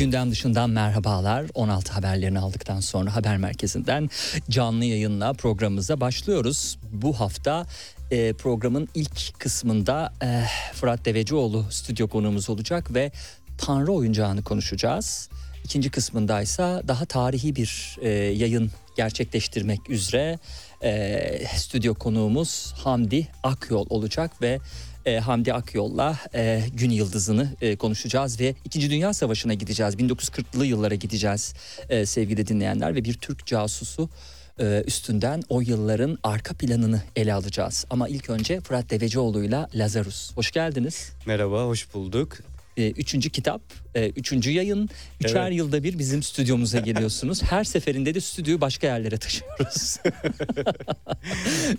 Gündem dışından merhabalar. 16 haberlerini aldıktan sonra haber merkezinden canlı yayınla programımıza başlıyoruz. Bu hafta e, programın ilk kısmında e, Fırat Devecioğlu stüdyo konuğumuz olacak ve Tanrı oyuncağını konuşacağız. İkinci kısmında ise daha tarihi bir e, yayın gerçekleştirmek üzere e, stüdyo konuğumuz Hamdi Akyol olacak ve e, Hamdi Akyol'la e, Gün Yıldızı'nı e, konuşacağız ve İkinci Dünya Savaşı'na gideceğiz. 1940'lı yıllara gideceğiz e, sevgili dinleyenler ve bir Türk casusu e, üstünden o yılların arka planını ele alacağız. Ama ilk önce Fırat Devecioğlu'yla Lazarus. Hoş geldiniz. Merhaba, hoş bulduk. E, üçüncü kitap, e, üçüncü yayın. Üçer evet. yılda bir bizim stüdyomuza geliyorsunuz. Her seferinde de stüdyoyu başka yerlere taşıyoruz.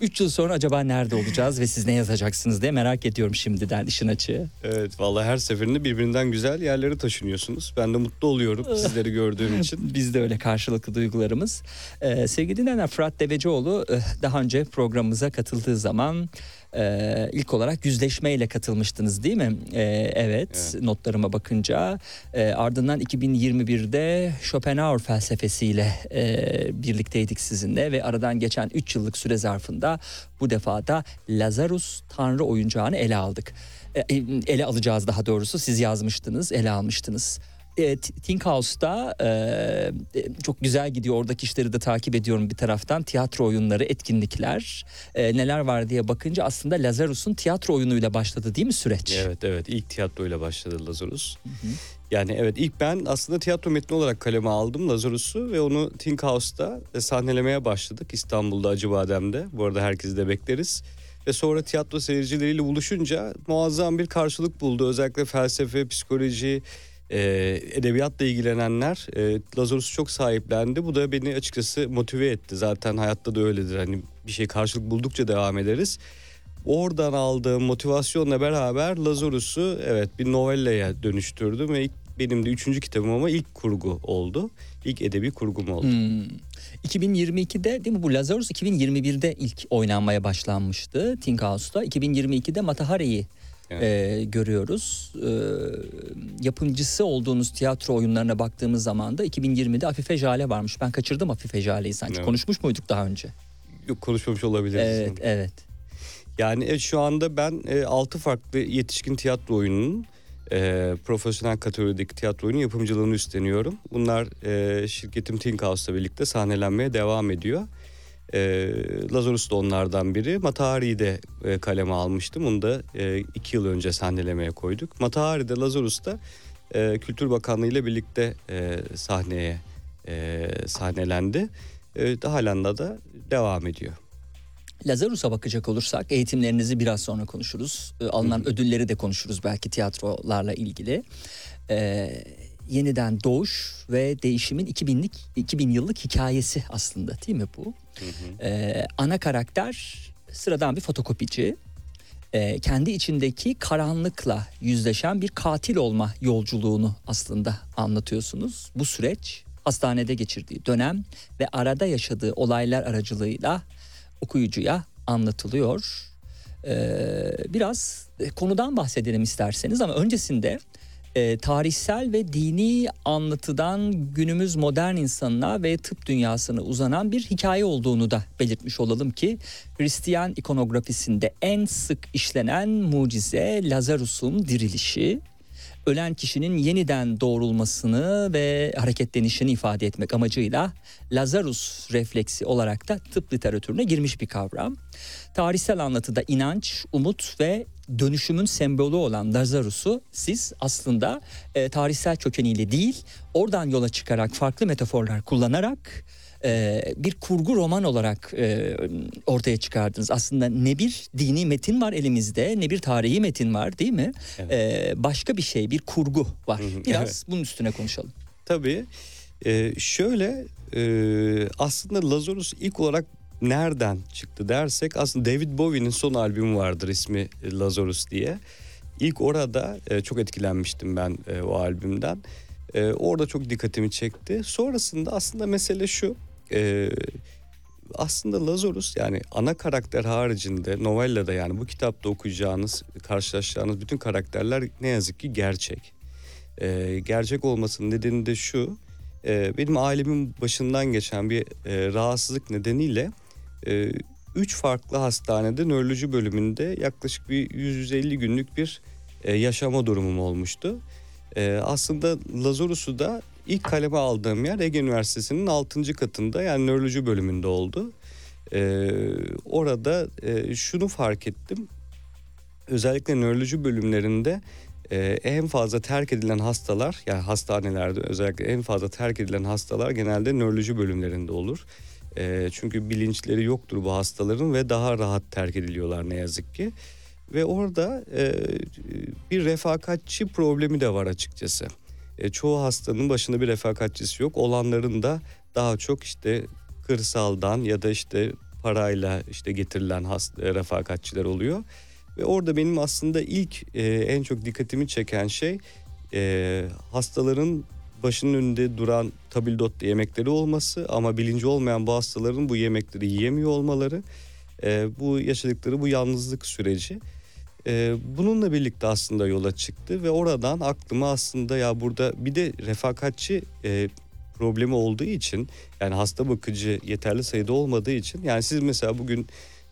Üç yıl sonra acaba nerede olacağız ve siz ne yazacaksınız diye merak ediyorum şimdiden işin açığı. Evet vallahi her seferinde birbirinden güzel yerlere taşınıyorsunuz. Ben de mutlu oluyorum sizleri gördüğüm için. Biz de öyle karşılıklı duygularımız. Ee, sevgili dinleyenler Fırat Devecioğlu daha önce programımıza katıldığı zaman ee, ilk olarak yüzleşmeyle katılmıştınız değil mi? Ee, evet, evet notlarıma bakınca e, ardından 2021'de Schopenhauer felsefesiyle e, birlikteydik sizinle ve aradan geçen 3 yıllık süre zarfında bu defa da Lazarus Tanrı oyuncağını ele aldık. E, ele alacağız daha doğrusu siz yazmıştınız, ele almıştınız e, Think House'da e, e, çok güzel gidiyor. Oradaki işleri de takip ediyorum bir taraftan. Tiyatro oyunları, etkinlikler e, neler var diye bakınca aslında Lazarus'un tiyatro oyunuyla başladı değil mi süreç? Evet evet ilk tiyatroyla başladı Lazarus. Hı hı. Yani evet ilk ben aslında tiyatro metni olarak kaleme aldım Lazarus'u ve onu Think House'da sahnelemeye başladık İstanbul'da Acıbadem'de. Bu arada herkesi de bekleriz. Ve sonra tiyatro seyircileriyle buluşunca muazzam bir karşılık buldu. Özellikle felsefe, psikoloji, e, edebiyatla ilgilenenler e, Lazarus'u çok sahiplendi. Bu da beni açıkçası motive etti. Zaten hayatta da öyledir. Hani bir şey karşılık buldukça devam ederiz. Oradan aldığım motivasyonla beraber Lazarus'u evet bir novellaya dönüştürdüm ve ilk, benim de üçüncü kitabım ama ilk kurgu oldu. İlk edebi kurgum oldu. Hmm. 2022'de değil mi bu Lazarus 2021'de ilk oynanmaya başlanmıştı Think House'da. 2022'de Matahari'yi e, görüyoruz. E, yapımcısı olduğunuz tiyatro oyunlarına baktığımız zaman da 2020'de Afife Jale varmış. Ben kaçırdım Afife Jale'yi sanki. Evet. Konuşmuş muyduk daha önce? Yok konuşmamış olabiliriz. Evet, evet. Yani e, şu anda ben e, 6 farklı yetişkin tiyatro oyununun e, profesyonel kategorideki tiyatro oyunu yapımcılığını üstleniyorum. Bunlar e, şirketim Think House'la birlikte sahnelenmeye devam ediyor. E, Lazarus da onlardan biri. Matahari'yi de e, kaleme almıştım. Onu da e, iki yıl önce sahnelemeye koyduk. Matahari'de Lazarus da e, Kültür Bakanlığı ile birlikte e, sahneye e, sahnelendi. E, halen da devam ediyor. Lazarus'a bakacak olursak eğitimlerinizi biraz sonra konuşuruz. E, alınan ödülleri de konuşuruz belki tiyatrolarla ilgili. Ee, yeniden doğuş ve değişimin 2000'lik 2000 yıllık hikayesi aslında değil mi bu? Hı hı. Ee, ana karakter sıradan bir fotokopici. Ee, kendi içindeki karanlıkla yüzleşen bir katil olma yolculuğunu aslında anlatıyorsunuz. Bu süreç hastanede geçirdiği dönem ve arada yaşadığı olaylar aracılığıyla okuyucuya anlatılıyor. Ee, biraz konudan bahsedelim isterseniz ama öncesinde e, tarihsel ve dini anlatıdan günümüz modern insanına ve tıp dünyasına uzanan bir hikaye olduğunu da belirtmiş olalım ki Hristiyan ikonografisinde en sık işlenen mucize Lazarus'un dirilişi. ölen kişinin yeniden doğrulmasını ve hareketlenişini ifade etmek amacıyla Lazarus refleksi olarak da tıp literatürüne girmiş bir kavram. Tarihsel anlatıda inanç, umut ve dönüşümün sembolü olan Lazarus'u siz aslında e, tarihsel kökeniyle değil oradan yola çıkarak farklı metaforlar kullanarak e, bir kurgu roman olarak e, ortaya çıkardınız. Aslında ne bir dini metin var elimizde ne bir tarihi metin var değil mi? Evet. E, başka bir şey bir kurgu var. Biraz evet. bunun üstüne konuşalım. Tabii. Ee, şöyle e, aslında Lazarus ilk olarak nereden çıktı dersek aslında David Bowie'nin son albümü vardır ismi Lazarus diye. İlk orada e, çok etkilenmiştim ben e, o albümden. E, orada çok dikkatimi çekti. Sonrasında aslında mesele şu. E, aslında Lazarus yani ana karakter haricinde novellada yani bu kitapta okuyacağınız, karşılaşacağınız bütün karakterler ne yazık ki gerçek. E, gerçek olmasının nedeni de şu. E, benim ailemin başından geçen bir e, rahatsızlık nedeniyle e, üç farklı hastanede nöroloji bölümünde yaklaşık bir 150 günlük bir e, yaşama durumum olmuştu. E, aslında Lazarus'u da ilk kaleme aldığım yer Ege Üniversitesi'nin 6. katında yani nöroloji bölümünde oldu. Ee, orada e, şunu fark ettim. Özellikle nöroloji bölümlerinde e, en fazla terk edilen hastalar yani hastanelerde özellikle en fazla terk edilen hastalar genelde nöroloji bölümlerinde olur. E, çünkü bilinçleri yoktur bu hastaların ve daha rahat terk ediliyorlar ne yazık ki. Ve orada e, bir refakatçi problemi de var açıkçası. E, çoğu hastanın başında bir refakatçisi yok. Olanların da daha çok işte kırsaldan ya da işte parayla işte getirilen hasta, e, refakatçiler oluyor. Ve orada benim aslında ilk e, en çok dikkatimi çeken şey e, hastaların başının önünde duran tabildot yemekleri olması ama bilinci olmayan bu hastaların bu yemekleri yiyemiyor olmaları. E, bu yaşadıkları bu yalnızlık süreci. E, bununla birlikte aslında yola çıktı ve oradan aklıma aslında ya burada bir de refakatçi e, problemi olduğu için yani hasta bakıcı yeterli sayıda olmadığı için yani siz mesela bugün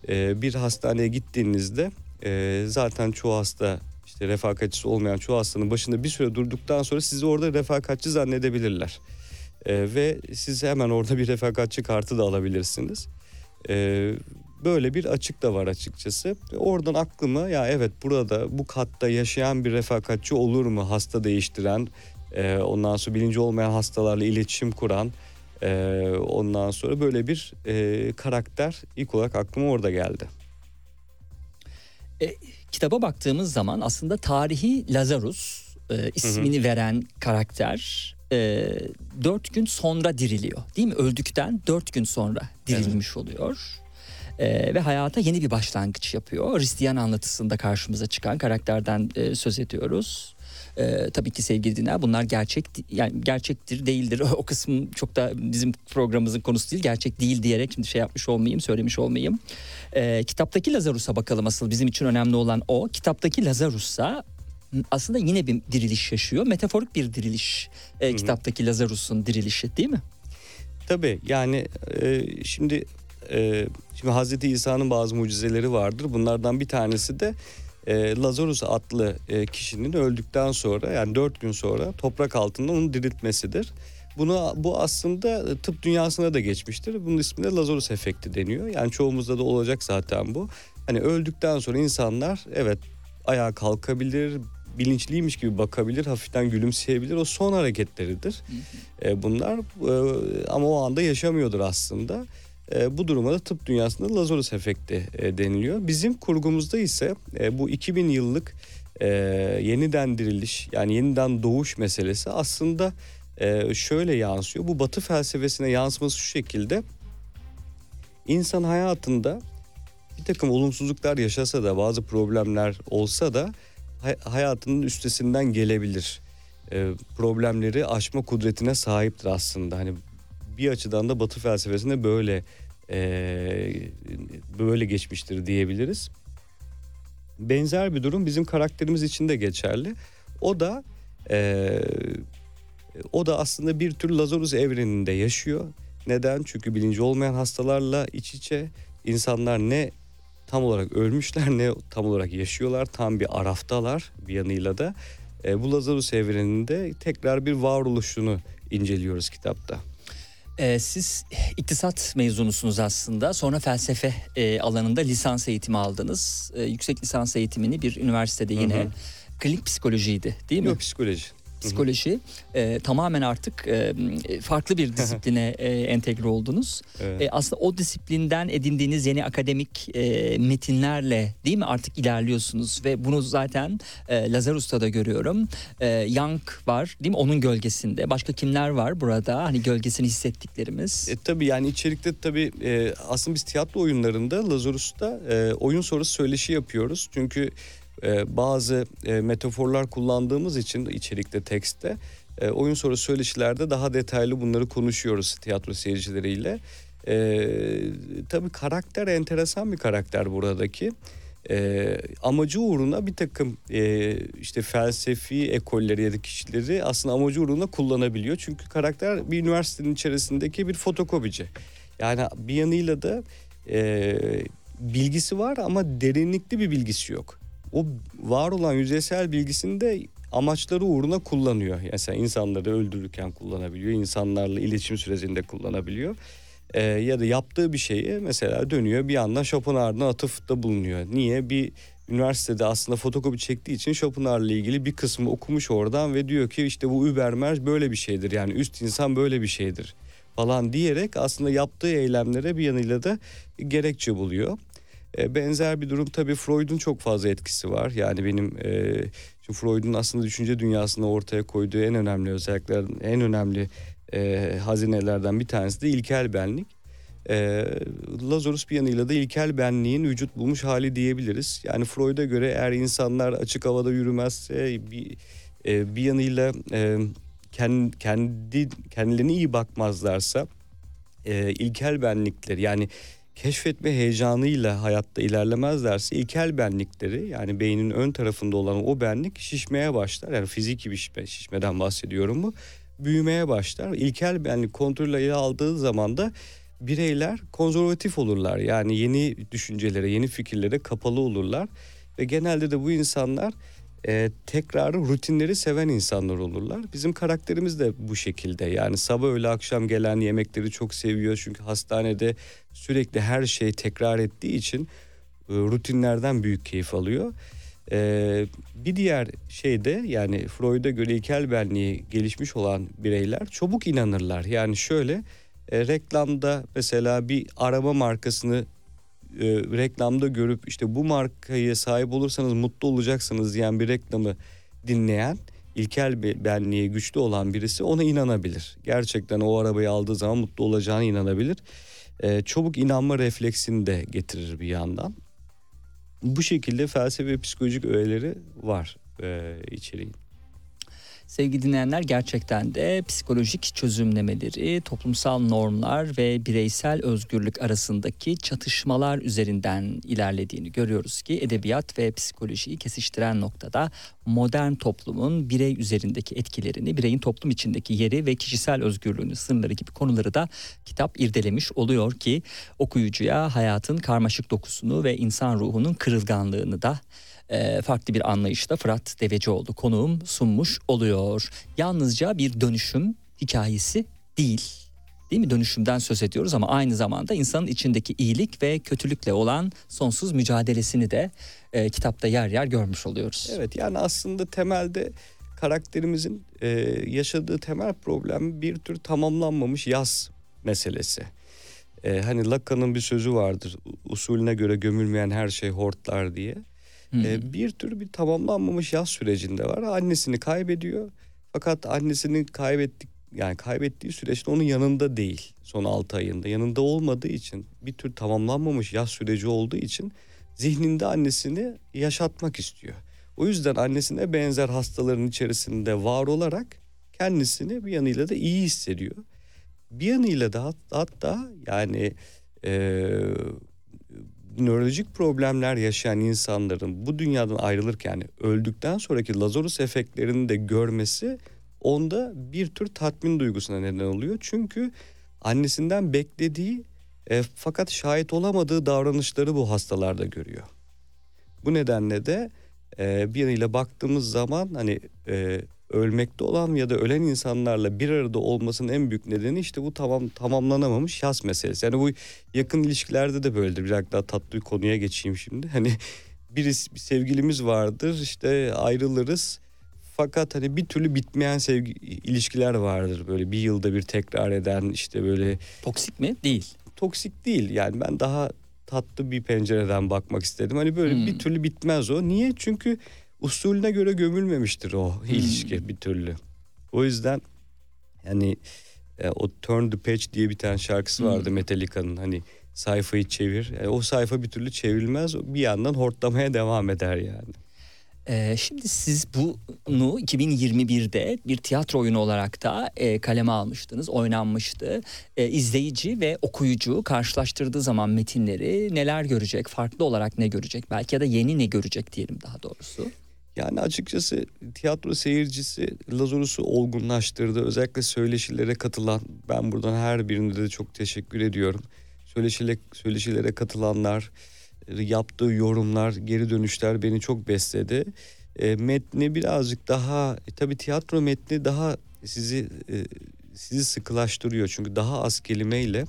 e, bir hastaneye gittiğinizde e, zaten çoğu hasta işte refakatçisi olmayan çoğu hastanın başında bir süre durduktan sonra sizi orada refakatçi zannedebilirler. E, ve siz hemen orada bir refakatçi kartı da alabilirsiniz. E, böyle bir açık da var açıkçası. Oradan aklıma ya evet burada bu katta yaşayan bir refakatçi olur mu hasta değiştiren, e, ondan sonra bilinci olmayan hastalarla iletişim kuran, e, ondan sonra böyle bir e, karakter ilk olarak aklıma orada geldi. E, kitaba baktığımız zaman aslında tarihi Lazarus e, ismini hı hı. veren karakter e, dört gün sonra diriliyor değil mi? Öldükten dört gün sonra dirilmiş evet. oluyor e, ve hayata yeni bir başlangıç yapıyor. Hristiyan anlatısında karşımıza çıkan karakterden e, söz ediyoruz. Ee, tabii ki sevgili dinler bunlar gerçek yani gerçektir değildir o kısım çok da bizim programımızın konusu değil gerçek değil diyerek şimdi şey yapmış olmayayım söylemiş olmayayım. Ee, kitaptaki Lazarus'a bakalım asıl bizim için önemli olan o kitaptaki Lazarus'a aslında yine bir diriliş yaşıyor metaforik bir diriliş e, kitaptaki Lazarus'un dirilişi değil mi? Tabii yani e, şimdi e, şimdi Hazreti İsa'nın bazı mucizeleri vardır. Bunlardan bir tanesi de e, Lazarus adlı e, kişinin öldükten sonra yani dört gün sonra toprak altında onu diriltmesidir. Bunu bu aslında tıp dünyasına da geçmiştir. Bunun ismi de Lazarus efekti deniyor. Yani çoğumuzda da olacak zaten bu. Hani öldükten sonra insanlar evet ayağa kalkabilir, bilinçliymiş gibi bakabilir, hafiften gülümseyebilir. O son hareketleridir. E, bunlar e, ama o anda yaşamıyordur aslında. E, bu duruma da tıp dünyasında Lazarus efekti e, deniliyor. Bizim kurgumuzda ise e, bu 2000 yıllık e, yeniden diriliş yani yeniden doğuş meselesi aslında e, şöyle yansıyor. Bu batı felsefesine yansıması şu şekilde. İnsan hayatında bir takım olumsuzluklar yaşasa da bazı problemler olsa da hayatının üstesinden gelebilir. E, problemleri aşma kudretine sahiptir aslında. Hani bir açıdan da Batı felsefesinde böyle e, böyle geçmiştir diyebiliriz. Benzer bir durum bizim karakterimiz için de geçerli. O da e, o da aslında bir tür Lazarus evreninde yaşıyor. Neden? Çünkü bilinci olmayan hastalarla iç içe insanlar ne tam olarak ölmüşler ne tam olarak yaşıyorlar. Tam bir araftalar bir yanıyla da E, bu Lazarus evreninde tekrar bir varoluşunu inceliyoruz kitapta. Ee, siz iktisat mezunusunuz aslında. Sonra felsefe e, alanında lisans eğitimi aldınız. E, yüksek lisans eğitimini bir üniversitede yine hı hı. klinik psikolojiydi değil mi? Yok psikoloji psikoloji e, tamamen artık e, farklı bir disipline e, entegre oldunuz. Evet. E, aslında o disiplinden edindiğiniz yeni akademik e, metinlerle değil mi artık ilerliyorsunuz ve bunu zaten e, Lazarus'ta da görüyorum. E, Young var değil mi onun gölgesinde. Başka kimler var burada hani gölgesini hissettiklerimiz? E, tabii yani içerikte tabii e, aslında biz tiyatro oyunlarında Lazarus'ta e, oyun sonrası söyleşi yapıyoruz. Çünkü e, bazı e, metaforlar kullandığımız için içerikte, tekste e, oyun sonrası söyleşilerde daha detaylı bunları konuşuyoruz tiyatro seyircileriyle. E, tabii karakter enteresan bir karakter buradaki. E, amacı uğruna bir takım e, işte felsefi ekolleri ya da kişileri aslında amacı uğruna kullanabiliyor. Çünkü karakter bir üniversitenin içerisindeki bir fotokopici. Yani bir yanıyla da e, bilgisi var ama derinlikli bir bilgisi yok o var olan yüzeysel bilgisini de amaçları uğruna kullanıyor. Mesela insanları öldürürken kullanabiliyor, insanlarla iletişim sürecinde kullanabiliyor. Ee, ya da yaptığı bir şeyi mesela dönüyor bir anda Schopenhauer'ına atıfta bulunuyor. Niye? Bir üniversitede aslında fotokopi çektiği için Schopenhauer'la ilgili bir kısmı okumuş oradan ve diyor ki işte bu Übermensch böyle bir şeydir. Yani üst insan böyle bir şeydir falan diyerek aslında yaptığı eylemlere bir yanıyla da gerekçe buluyor. E, benzer bir durum tabii Freud'un çok fazla etkisi var. Yani benim e, şimdi Freud'un aslında düşünce dünyasında ortaya koyduğu en önemli özellikler, en önemli e, hazinelerden bir tanesi de ilkel benlik. E, Lazarus bir yanıyla da ilkel benliğin vücut bulmuş hali diyebiliriz. Yani Freud'a göre eğer insanlar açık havada yürümezse bir e, bir yanıyla e, kendi, kendi kendilerine iyi bakmazlarsa e, ilkel benlikleri yani keşfetme heyecanıyla hayatta ilerlemezlerse ilkel benlikleri yani beynin ön tarafında olan o benlik şişmeye başlar. Yani fiziki bir şişme, şişmeden bahsediyorum bu. Büyümeye başlar. İlkel benlik kontrolü ele aldığı zaman da bireyler konservatif olurlar. Yani yeni düşüncelere, yeni fikirlere kapalı olurlar. Ve genelde de bu insanlar e, tekrar rutinleri seven insanlar olurlar. Bizim karakterimiz de bu şekilde. Yani sabah öğle akşam gelen yemekleri çok seviyor. Çünkü hastanede sürekli her şey tekrar ettiği için e, rutinlerden büyük keyif alıyor. E, bir diğer şey de yani Freud'a göre ilkel benliği gelişmiş olan bireyler çabuk inanırlar. Yani şöyle e, reklamda mesela bir araba markasını e, reklamda görüp işte bu markaya sahip olursanız mutlu olacaksınız diyen bir reklamı dinleyen ilkel bir benliği güçlü olan birisi ona inanabilir. Gerçekten o arabayı aldığı zaman mutlu olacağına inanabilir. E, çabuk inanma refleksini de getirir bir yandan. Bu şekilde felsefe ve psikolojik öğeleri var e, içeriğin. Sevgili dinleyenler gerçekten de psikolojik çözümlemeleri, toplumsal normlar ve bireysel özgürlük arasındaki çatışmalar üzerinden ilerlediğini görüyoruz ki edebiyat ve psikolojiyi kesiştiren noktada modern toplumun birey üzerindeki etkilerini, bireyin toplum içindeki yeri ve kişisel özgürlüğünü, sınırları gibi konuları da kitap irdelemiş oluyor ki okuyucuya hayatın karmaşık dokusunu ve insan ruhunun kırılganlığını da e, farklı bir anlayışla Fırat Devecioğlu konuğum sunmuş oluyor. Yalnızca bir dönüşüm hikayesi değil. Değil mi? Dönüşümden söz ediyoruz ama aynı zamanda insanın içindeki iyilik ve kötülükle olan sonsuz mücadelesini de e, kitapta yer yer görmüş oluyoruz. Evet yani aslında temelde karakterimizin e, yaşadığı temel problem bir tür tamamlanmamış yaz meselesi. E, hani Lacan'ın bir sözü vardır usulüne göre gömülmeyen her şey hortlar diye. E, bir tür bir tamamlanmamış yaz sürecinde var. Annesini kaybediyor. Fakat annesini kaybettik yani kaybettiği süreçte onun yanında değil son 6 ayında. Yanında olmadığı için bir tür tamamlanmamış yaz süreci olduğu için zihninde annesini yaşatmak istiyor. O yüzden annesine benzer hastaların içerisinde var olarak kendisini bir yanıyla da iyi hissediyor. Bir yanıyla da hatta yani nörolojik problemler yaşayan insanların bu dünyadan ayrılırken öldükten sonraki Lazarus efektlerini de görmesi onda bir tür tatmin duygusuna neden oluyor. Çünkü annesinden beklediği e, fakat şahit olamadığı davranışları bu hastalarda görüyor. Bu nedenle de e, bir yanıyla baktığımız zaman hani e, ölmekte olan ya da ölen insanlarla bir arada olmasının en büyük nedeni işte bu tamam tamamlanamamış şahs meselesi. Yani bu yakın ilişkilerde de böyledir. Biraz daha tatlı bir konuya geçeyim şimdi. Hani birisi bir sevgilimiz vardır işte ayrılırız. Fakat hani bir türlü bitmeyen sevgi ilişkiler vardır böyle bir yılda bir tekrar eden işte böyle Toksik mi? Değil. toksik değil. Yani ben daha tatlı bir pencereden bakmak istedim. Hani böyle Hmm. bir türlü bitmez o. Niye? Çünkü usulüne göre gömülmemiştir o ilişki bir türlü. O yüzden yani e, o Turn the Page diye bir tane şarkısı vardı Hmm. Metallica'nın hani sayfayı çevir. Yani o sayfa bir türlü çevrilmez. Bir yandan hortlamaya devam eder yani. Ee, şimdi siz bunu 2021'de bir tiyatro oyunu olarak da e, kaleme almıştınız, oynanmıştı. E, izleyici ve okuyucu karşılaştırdığı zaman metinleri neler görecek, farklı olarak ne görecek, belki ya da yeni ne görecek diyelim daha doğrusu. Yani açıkçası tiyatro seyircisi Lazarus'u olgunlaştırdı. Özellikle söyleşilere katılan ben buradan her birine de çok teşekkür ediyorum. Söyleşile, söyleşilere katılanlar, e, yaptığı yorumlar, geri dönüşler beni çok besledi. E, metni birazcık daha e, tabii tiyatro metni daha sizi e, sizi sıkılaştırıyor. Çünkü daha az kelimeyle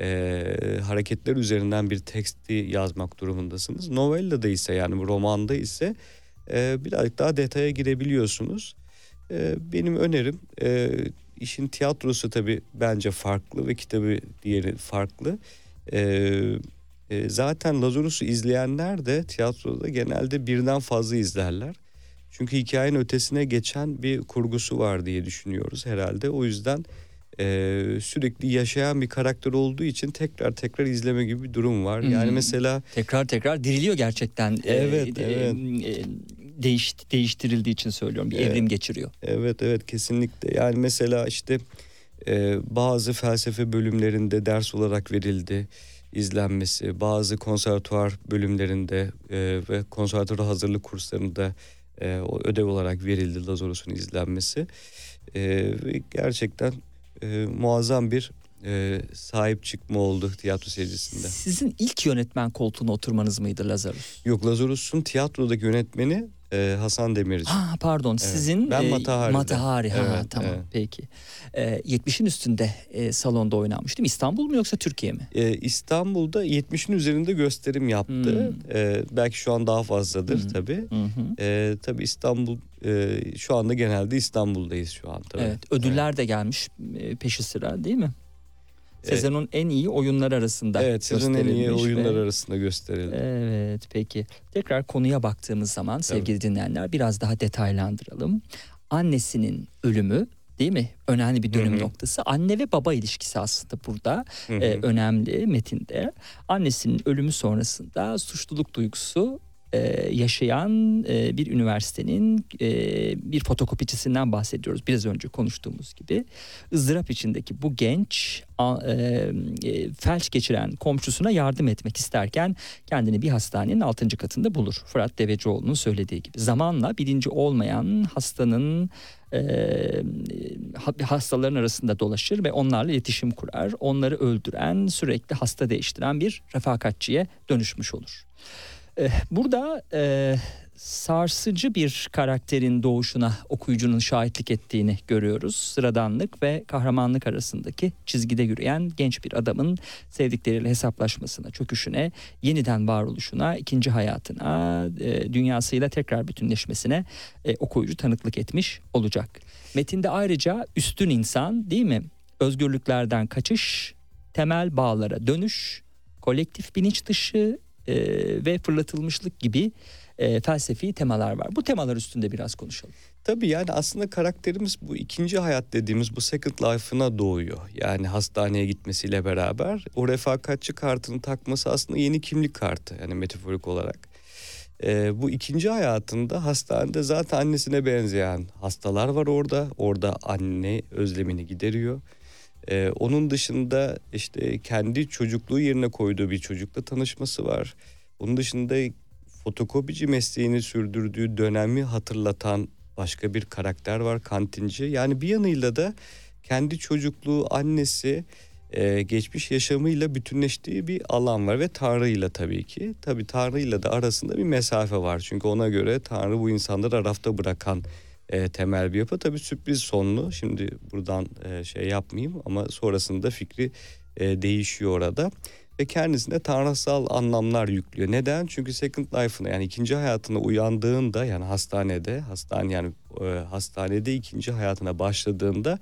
e, hareketler üzerinden bir teksti yazmak durumundasınız. Novella'da ise yani romanda ise e, birazcık daha detaya girebiliyorsunuz. E, benim önerim e, işin tiyatrosu tabii bence farklı ve kitabı diğeri farklı. E, e, zaten Lazarus'u izleyenler de tiyatroda genelde birden fazla izlerler. Çünkü hikayenin ötesine geçen bir kurgusu var diye düşünüyoruz herhalde. O yüzden e, sürekli yaşayan bir karakter olduğu için tekrar tekrar izleme gibi bir durum var. Yani mesela Tekrar tekrar diriliyor gerçekten. E, Evet, e, evet. e, değiş, değiştirildiği için söylüyorum. Bir Evet. evrim geçiriyor. Evet evet kesinlikle yani mesela işte e, bazı felsefe bölümlerinde ders olarak verildi izlenmesi bazı konservatuvar bölümlerinde e, ve konservatuvar hazırlık kurslarında e, o ödev olarak verildi Lazarus'un izlenmesi E, ve gerçekten e, muazzam bir e, sahip çıkma oldu tiyatro seyircisinde. Sizin ilk yönetmen koltuğuna oturmanız mıydı Lazarus? Yok Lazarus'un tiyatrodaki yönetmeni e, Hasan Demirci. Ha pardon sizin Ben e, Matahari'de. Matahari ha Evet, tamam evet. peki. E, 70'in üstünde e, salonda oynanmış değil mi? İstanbul mu yoksa Türkiye mi? Ee, İstanbul'da 70'in üzerinde gösterim yaptı. Hmm. Ee, belki şu an daha fazladır Hmm. tabii. Hı. Ee, tabii İstanbul e, şu anda genelde İstanbul'dayız şu an tabii. Evet ödüller de gelmiş e, peşi sıra değil mi? Sezonun en iyi oyunlar arasında Evet, sezonun en iyi oyunlar ve- arasında gösterildi. Evet peki. Tekrar konuya baktığımız zaman sevgili dinleyenler biraz daha detaylandıralım. Annesinin ölümü değil mi? Önemli bir dönüm Hı hı. noktası. Anne ve baba ilişkisi aslında burada Hı hı. e, önemli metinde. Annesinin ölümü sonrasında suçluluk duygusu e, yaşayan e, bir üniversitenin e, bir fotokopicisinden bahsediyoruz. Biraz önce konuştuğumuz gibi. ızdırap içindeki bu genç felç geçiren komşusuna yardım etmek isterken kendini bir hastanenin 6. katında bulur. Fırat Devecioğlu'nun söylediği gibi. Zamanla bilinci olmayan hastanın ha- hastaların arasında dolaşır ve onlarla iletişim kurar. Onları öldüren, sürekli hasta değiştiren bir refakatçiye dönüşmüş olur. Eh, Burada e, sarsıcı bir karakterin doğuşuna okuyucunun şahitlik ettiğini görüyoruz. Sıradanlık ve kahramanlık arasındaki çizgide yürüyen genç bir adamın sevdikleriyle hesaplaşmasına, çöküşüne, yeniden varoluşuna, ikinci hayatına, e, dünyasıyla tekrar bütünleşmesine e, okuyucu tanıklık etmiş olacak. Metinde ayrıca üstün insan değil mi? Özgürlüklerden kaçış, temel bağlara dönüş, kolektif bilinç dışı e, ve fırlatılmışlık gibi e, felsefi temalar var. Bu temalar üstünde biraz konuşalım. Tabii yani aslında karakterimiz bu ikinci hayat dediğimiz bu second life'ına doğuyor. Yani hastaneye gitmesiyle beraber o refakatçi kartını takması aslında yeni kimlik kartı yani metaforik olarak. Ee, bu ikinci hayatında hastanede zaten annesine benzeyen hastalar var orada. Orada anne özlemini gideriyor. Ee, onun dışında işte kendi çocukluğu yerine koyduğu bir çocukla tanışması var. Onun dışında fotokopici mesleğini sürdürdüğü dönemi hatırlatan başka bir karakter var kantinci. Yani bir yanıyla da kendi çocukluğu annesi e, geçmiş yaşamıyla bütünleştiği bir alan var ve Tanrı'yla tabii ki. Tabii Tanrı'yla da arasında bir mesafe var. Çünkü ona göre Tanrı bu insanları arafta bırakan e, temel bir yapı. Tabii sürpriz sonlu. Şimdi buradan e, şey yapmayayım ama sonrasında fikri e, değişiyor orada. Ve kendisine tanrısal anlamlar yüklüyor. Neden? Çünkü Second Life'ına yani ikinci hayatına uyandığında yani hastanede, hastane yani e, hastanede ikinci hayatına başladığında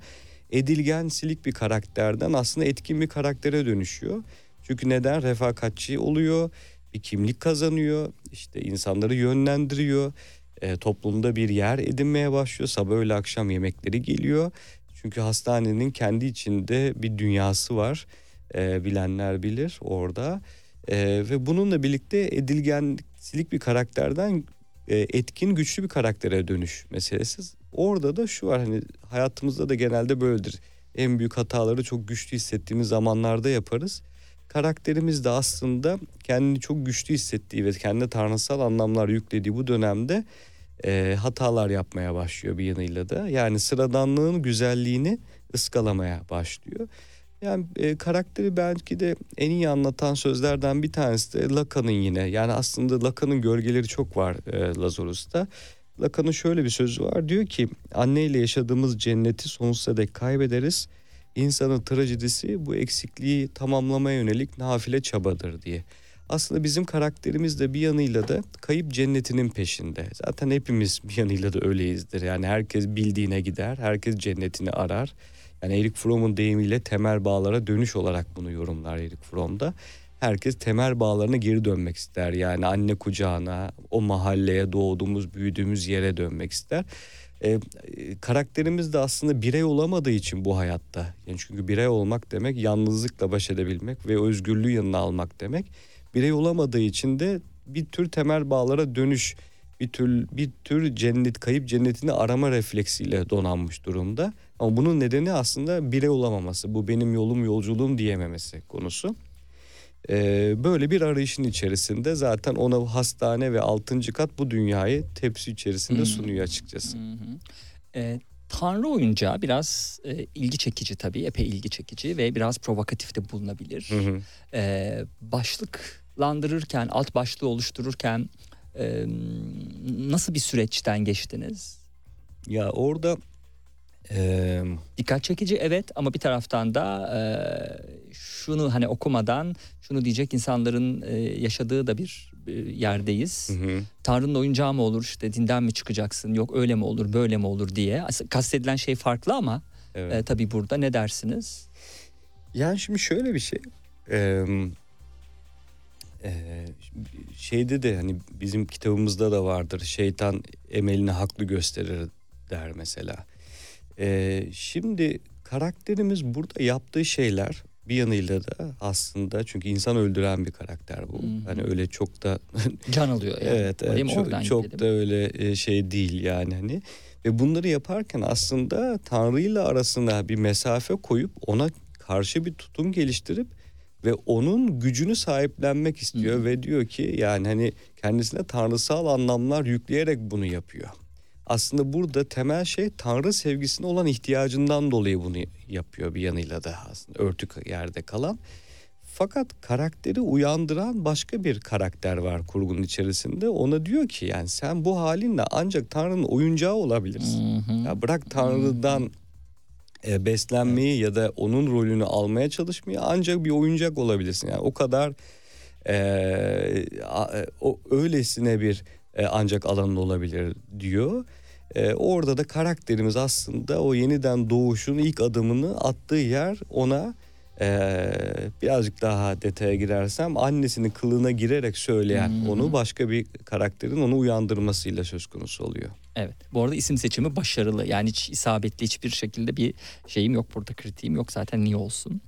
edilgen silik bir karakterden aslında etkin bir karaktere dönüşüyor. Çünkü neden? Refakatçi oluyor, bir kimlik kazanıyor, işte insanları yönlendiriyor, e, toplumda bir yer edinmeye başlıyor. Sabah öğle akşam yemekleri geliyor. Çünkü hastanenin kendi içinde bir dünyası var. E, bilenler bilir orada. E, ve bununla birlikte edilgensilik bir karakterden e, etkin güçlü bir karaktere dönüş meselesi. Orada da şu var hani hayatımızda da genelde böyledir. En büyük hataları çok güçlü hissettiğimiz zamanlarda yaparız. Karakterimiz de aslında kendini çok güçlü hissettiği ve kendine tanrısal anlamlar yüklediği bu dönemde e, hatalar yapmaya başlıyor bir yanıyla da. Yani sıradanlığın güzelliğini ıskalamaya başlıyor. Yani e, karakteri belki de en iyi anlatan sözlerden bir tanesi de Lacan'ın yine. Yani aslında Lacan'ın gölgeleri çok var e, Lazarus'ta. Lacan'ın şöyle bir sözü var. Diyor ki anneyle yaşadığımız cenneti sonsuza dek kaybederiz. İnsanın trajedisi bu eksikliği tamamlamaya yönelik nafile çabadır diye. Aslında bizim karakterimiz de bir yanıyla da kayıp cennetinin peşinde. Zaten hepimiz bir yanıyla da öyleyizdir. Yani herkes bildiğine gider, herkes cennetini arar. Yani Erik Fromm'un deyimiyle temel bağlara dönüş olarak bunu yorumlar Erik Fromm'da. Herkes temel bağlarına geri dönmek ister. Yani anne kucağına, o mahalleye doğduğumuz, büyüdüğümüz yere dönmek ister. Ee, karakterimiz de aslında birey olamadığı için bu hayatta. Yani çünkü birey olmak demek yalnızlıkla baş edebilmek ve özgürlüğü yanına almak demek. Birey olamadığı için de bir tür temel bağlara dönüş, bir tür bir tür cennet kayıp cennetini arama refleksiyle donanmış durumda. Ama bunun nedeni aslında birey olamaması. Bu benim yolum yolculuğum diyememesi konusu. Ee, böyle bir arayışın içerisinde zaten ona hastane ve altıncı kat bu dünyayı tepsi içerisinde sunuyor açıkçası. Hı E, Tanrı oyuncağı biraz e, ilgi çekici tabii epey ilgi çekici ve biraz provokatif de bulunabilir. Hı hı. E, başlıklandırırken alt başlığı oluştururken e, nasıl bir süreçten geçtiniz? Ya orada ee, Dikkat çekici evet ama bir taraftan da e, şunu hani okumadan şunu diyecek insanların e, yaşadığı da bir e, yerdeyiz. Hı hı. Tanrı'nın oyuncağı mı olur işte dinden mi çıkacaksın yok öyle mi olur böyle mi olur diye. Kastedilen şey farklı ama evet. e, tabii burada ne dersiniz? Yani şimdi şöyle bir şey. Ee, şeyde de hani bizim kitabımızda da vardır. Şeytan emelini haklı gösterir der mesela. Ee, şimdi karakterimiz burada yaptığı şeyler bir yanıyla da aslında çünkü insan öldüren bir karakter bu. Hmm. Hani öyle çok da can alıyor yani. evet, evet çok, çok da öyle e, şey değil yani hani. Ve bunları yaparken aslında Tanrı ile arasına bir mesafe koyup ona karşı bir tutum geliştirip ve onun gücünü sahiplenmek istiyor hmm. ve diyor ki yani hani kendisine tanrısal anlamlar yükleyerek bunu yapıyor aslında burada temel şey Tanrı sevgisine olan ihtiyacından dolayı bunu yapıyor bir yanıyla da aslında örtük yerde kalan. Fakat karakteri uyandıran başka bir karakter var kurgunun içerisinde. Ona diyor ki yani sen bu halinle ancak Tanrı'nın oyuncağı olabilirsin. Hı hı. Ya bırak Tanrı'dan e, beslenmeyi ya da onun rolünü almaya çalışmayı ancak bir oyuncak olabilirsin. Yani o kadar e, a, o öylesine bir e, ancak alanın olabilir diyor. E, orada da karakterimiz aslında o yeniden doğuşun ilk adımını attığı yer ona e, birazcık daha detaya girersem annesinin kılığına girerek söyleyen hmm. onu başka bir karakterin onu uyandırmasıyla söz konusu oluyor. Evet. Bu arada isim seçimi başarılı. Yani hiç isabetli hiçbir şekilde bir şeyim yok burada kritiğim yok zaten niye olsun.